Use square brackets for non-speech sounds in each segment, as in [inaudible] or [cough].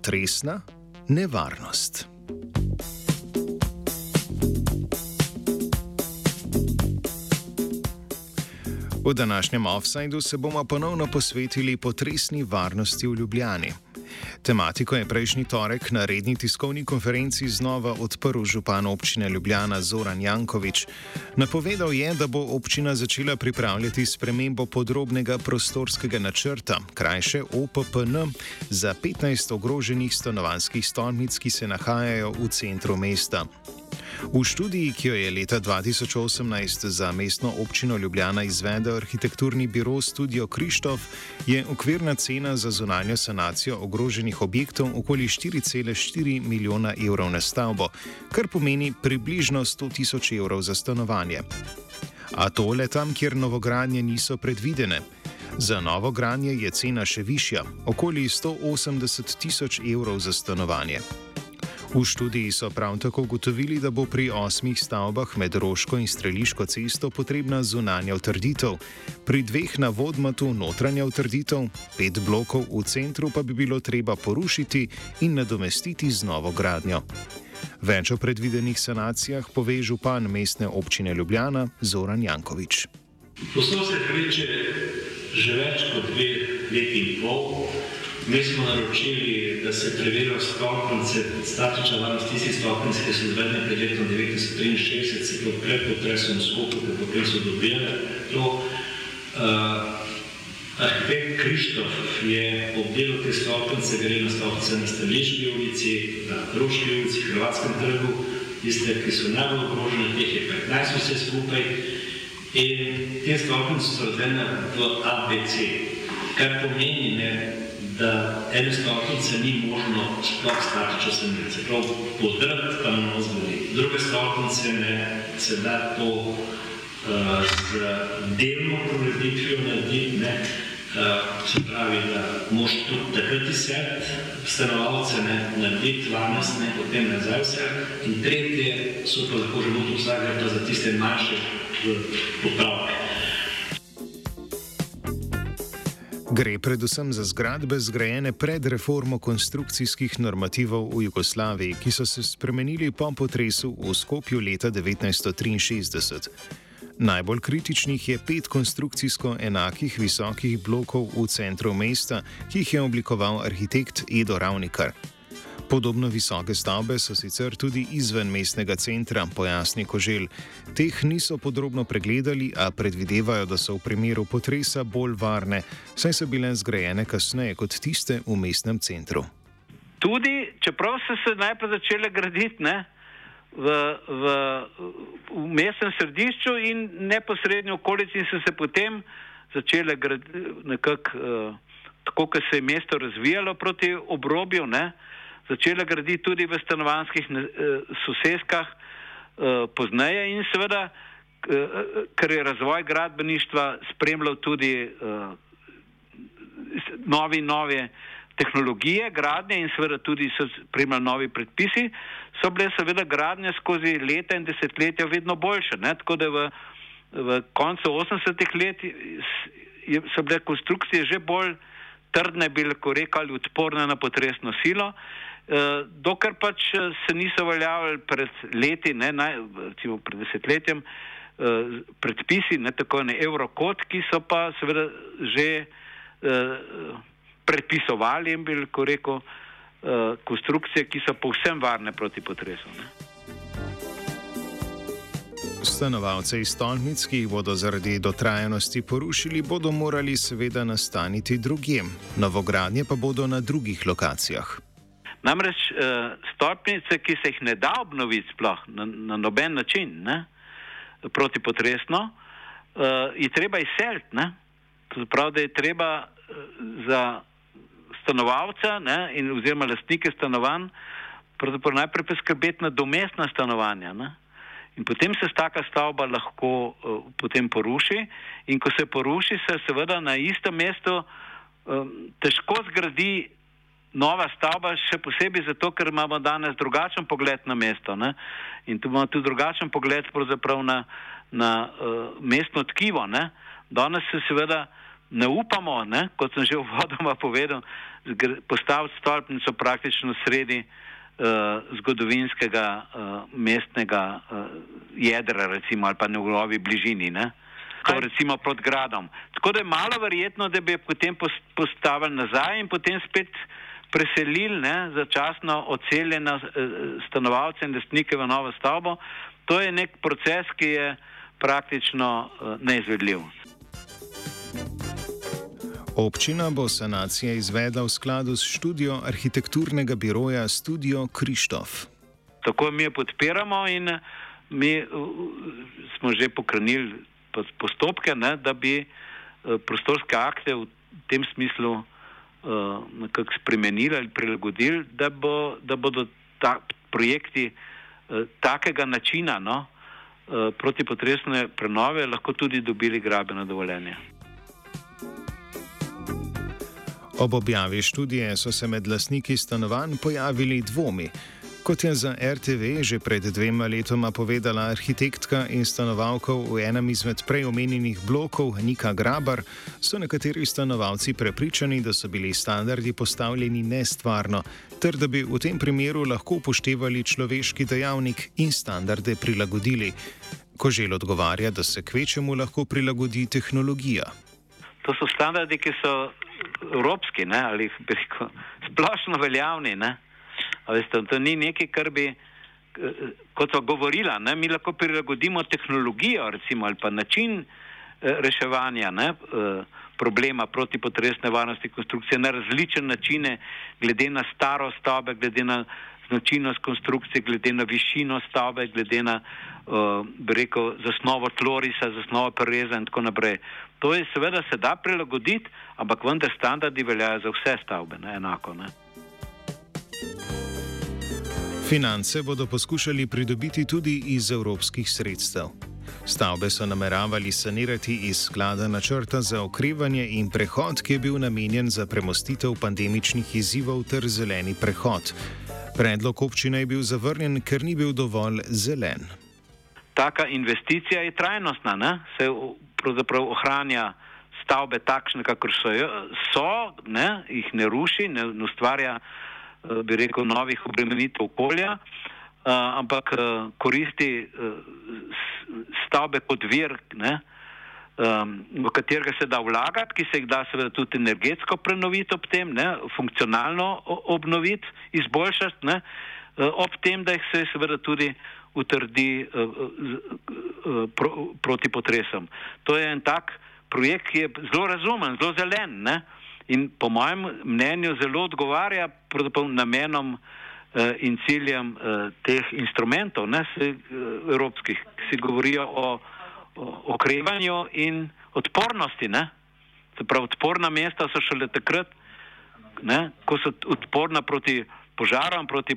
Potresna, nevarnost. V današnjem offsajdu se bomo ponovno posvetili potresni varnosti v Ljubljani. Tematiko je prejšnji torek na redni tiskovni konferenci znova odprl župan občine Ljubljana Zoran Jankovič. Napovedal je, da bo občina začela pripravljati spremembo podrobnega prostorskega načrta, krajše OPPN, za 15 ogroženih stanovanskih stolnic, ki se nahajajo v centru mesta. V študiji, ki jo je leta 2018 za mestno občino Ljubljana izvedel arhitekturni biro Studio Krištof, je okvirna cena za zunanjo sanacijo ogroženih objektov okoli 4,4 milijona evrov na stavbo, kar pomeni približno 100 tisoč evrov za stanovanje. A to le tam, kjer novogradnje niso predvidene. Za novo gradnje je cena še višja, okoli 180 tisoč evrov za stanovanje. V študiji so prav tako ugotovili, da bo pri osmih stavbah med Roško in Streliško cesto potrebna zunanja utrditev, pri dveh na Vodmatu notranja utrditev, pet blokov v centru pa bi bilo treba porušiti in nadomestiti z novo gradnjo. Več o predvidenih sanacijah pove župan mestne občine Ljubljana Zoran Jankovič. Poslovno se kreče že več kot dve leti in pol. Mi smo naročili, da se preverijo stopnice, statična varnost tistih stopnic, ki so izvedene pred letom 1963, se to pred potresom skopu, ker potem so dobili to. Uh, arhitekt Krištof je obdelal te stopnice, gre na stopnice na Stališki ulici, na Ruški ulici, Hrvatskem trgu, tiste, ki so najbolj ogrožene, teh je 15 vse skupaj. In te stopnice so razvedene v ABC, kar pomeni, ne, da ene stolpnice ni možno sploh stati, če se ne se prav podrti, pa ne ozvoli. Druge stolpnice ne se da to uh, z delno proveditvijo narediti, ne, uh, se pravi, da moš tudi takrat izset stanovalce ne, narediti 12, ne, potem nazaj vse. In tretje so pa lahko že bodo vsakega za tiste manjše popravke. Gre predvsem za zgradbe zgrajene pred reformo konstrukcijskih normativov v Jugoslaviji, ki so se spremenili po potresu v Skopju leta 1963. Najbolj kritičnih je pet konstrukcijsko enakih visokih blokov v centru mesta, ki jih je oblikoval arhitekt Edo Ravnikar. Podobno visoke stavbe so sicer tudi izven mestnega centra, pojasni Kožel. Teh niso podrobno pregledali, a predvidevajo, da so v primeru potresa bolj varne, saj so bile zgrajene kasneje kot tiste v mestnem centru. Tudi, čeprav so se najprej začele graditi ne, v, v, v mestnem središču in neposrednjo okolici, in so se potem začele graditi nekako uh, tako, kot se je mesto razvijalo proti obrobju. Ne, začela graditi tudi v stanovanskih eh, soseskah eh, pozneje in seveda, eh, ker je razvoj gradbeništva spremljal tudi novi, nove tehnologije gradnje in seveda tudi so spremljali novi predpisi, so bile seveda gradnje skozi leta in desetletja vedno boljše. Ne? Tako da v, v koncu 80-ih let so bile konstrukcije že bolj trdne, bi lahko rekli, odporne na potresno silo. Uh, dokler pač eh, se niso veljavljali pred leti, ne, naj, recimo pred desetletjem, uh, predpisi, ne tako ne Eurokod, ki so pa seveda že predpisovali in bil, ko rekel, konstrukcije, ki so povsem varne proti potresu. Ne. Stanovalce iz stolnic, ki jih bodo zaradi dotrajanosti porušili, bodo morali seveda nastaniti drugjem, novogradnje pa bodo na drugih lokacijah. Namreč uh, stopnice, ki se jih ne da obnoviti sploh na, na noben način, ne, protipotresno, uh, je treba izseliti. To pravi, da je treba uh, za stanovalca ne, in oziroma lastnike stanovanj najprej poskrbeti na domestna stanovanja. Ne. In potem se taka stavba lahko uh, potem poruši in ko se poruši, se seveda na istem mestu um, težko zgradi nova stavba, še posebej zato, ker imamo danes drugačen pogled na mesto ne? in tu imamo tudi drugačen pogled na, na uh, mestno tkivo. Ne? Danes se seveda ne upamo, ne, kot sem že [laughs] v vodoma povedal, postaviti stolpnico praktično sredi uh, zgodovinskega uh, mestnega uh, jedra, recimo, ali pa v njegovi bližini. Ne. To recimo pod gradom. Tako da je malo verjetno, da bi potem postavili nazaj in potem spet preselili ne, začasno odseljene stanovalce in lastnike v novo stavbo. To je nek proces, ki je praktično neizvedljiv. Občina bo sanacijo izvedla v skladu s študijo arhitekturnega biroja Studio Krištof. Tako mi jo podpiramo in mi smo že pokrenili postopke, ne, da bi eh, prostorske akte v tem smislu nekako spremenili ali prilagodili, da, bo, da bodo ta projekti uh, takega načina no, uh, protipotresne prenove lahko tudi dobili grabeno dovoljenje. Ob objavi študije so se med lasniki stanovanj pojavili dvomi. Kot je za RTV že pred dvema letoma povedala arhitektka in stanovalka v enem izmed prej omenjenih blokov Nika Grabar, so nekateri stanovalci prepričani, da so bili standardi postavljeni nestvarno, ter da bi v tem primeru lahko upoštevali človeški dejavnik in standarde prilagodili. Kožel odgovarja, da se kvečemu lahko prilagodi tehnologija. To so standardi, ki so evropski ne, ali splošno veljavni. Veste, to ni nekaj, kar bi, kot so govorila, ne, mi lahko prilagodimo tehnologijo recimo, ali pa način eh, reševanja ne, eh, problema protipotresne varnosti konstrukcije na različne načine, glede na staro stavbe, glede na značilnost konstrukcije, glede na višino stavbe, glede na rekel, zasnovo tlorisa, zasnovo prereza in tako naprej. To je seveda se da prilagoditi, ampak vendar standardi veljajo za vse stavbe, ne enako. Ne. Finance bodo poskušali pridobiti tudi iz evropskih sredstev. Stavbe so nameravali sanirati iz sklada načrta za okrevanje in prehod, ki je bil namenjen za premostitev pandemičnih izzivov ter zeleni prehod. Predlog občine je bil zavrnjen, ker ni bil dovolj zelen. Taka investicija je trajnostna, ne? se pravzaprav ohranja stavbe takšne, kakor so, so ne? jih ne ruši, ne, ustvarja, eh, bi rekel, novih obremenitev okolja, uh, ampak uh, koristi stavbe kot vir. Ne? v katerega se da vlagati, ki se jih da seveda tudi energetsko prenoviti ob tem, ne, funkcionalno obnoviti, izboljšati, ne, ob tem, da jih se seveda tudi utrdi pro, proti potresom. To je en tak projekt, ki je zelo razumen, zelo zelen ne, in po mojem mnenju zelo odgovarja namenom uh, in ciljem uh, teh instrumentov, ne, se, uh, evropskih, ki si govorijo o okrevanju in odpornosti. Ne? Se pravi, odporna mesta so šele takrat, ne? ko so odporna proti požarom, proti,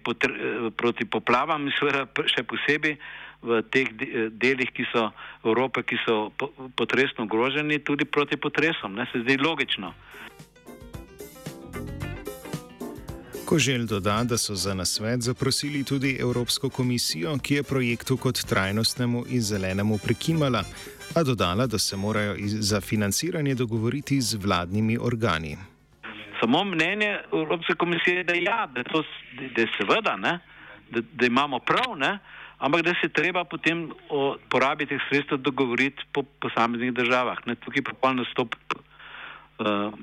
proti poplavam, seveda še posebej v teh delih, ki so Evrope, ki so potresno ogroženi, tudi proti potresom. Ne? Se zdi logično. Koželj doda, da so za nasvet zaprosili tudi Evropsko komisijo, ki je projektu kot trajnostnemu in zelenemu prekimala, a dodala, da se morajo za financiranje dogovoriti z vladnimi organi. Samo mnenje Evropske komisije je, da, ja, da, to, da je seveda, ne, da, da imamo prav, ne, ampak da se treba potem o porabi teh sredstev dogovoriti po posameznih državah. Ne. Tukaj je popolno stop uh,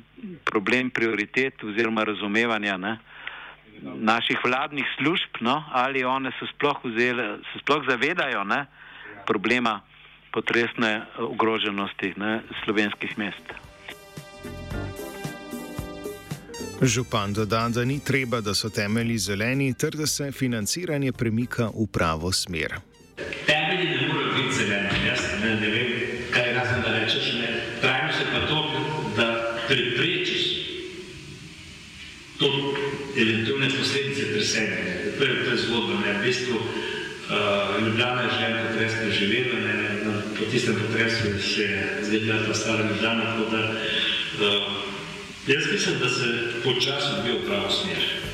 problem prioritet oziroma razumevanja. Ne naših vladnih služb, no, ali one se sploh, vzele, se sploh zavedajo ne, problema potresne ogroženosti ne, slovenskih mest. Župan doda, da ni treba, da so temelji zeleni, ter da se financiranje premika v pravo smer. Temelji ne morejo biti zeleni. Jaz ne, ne vem, kaj razen, da rečeš. Trajno se pa to, da preprečiš to eventualne posledice tresenja. To je, to je zgodba. Ne? V bistvu uh, Ljubljana je že en potres preživela, ne? Na, po tistem potresu je zvedela ta stara Ljubljana. Da, uh, jaz mislim, da se počasno odvija v pravo smer.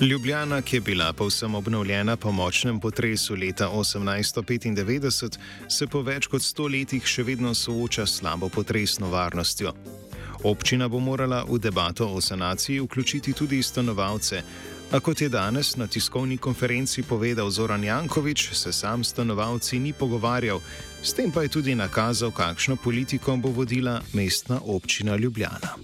Ljubljana, ki je bila povsem obnovljena po močnem potresu leta 1895, se po več kot sto letih še vedno sooča s slabo potresno varnostjo. Občina bo morala v debato o sanaciji vključiti tudi stanovalce, a kot je danes na tiskovni konferenci povedal Zoran Jankovič, se sam stanovalci ni pogovarjal, s tem pa je tudi nakazal, kakšno politiko bo vodila mestna občina Ljubljana.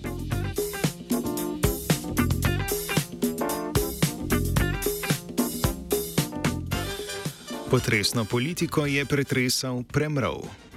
Potresno politiko je pretresal premrov.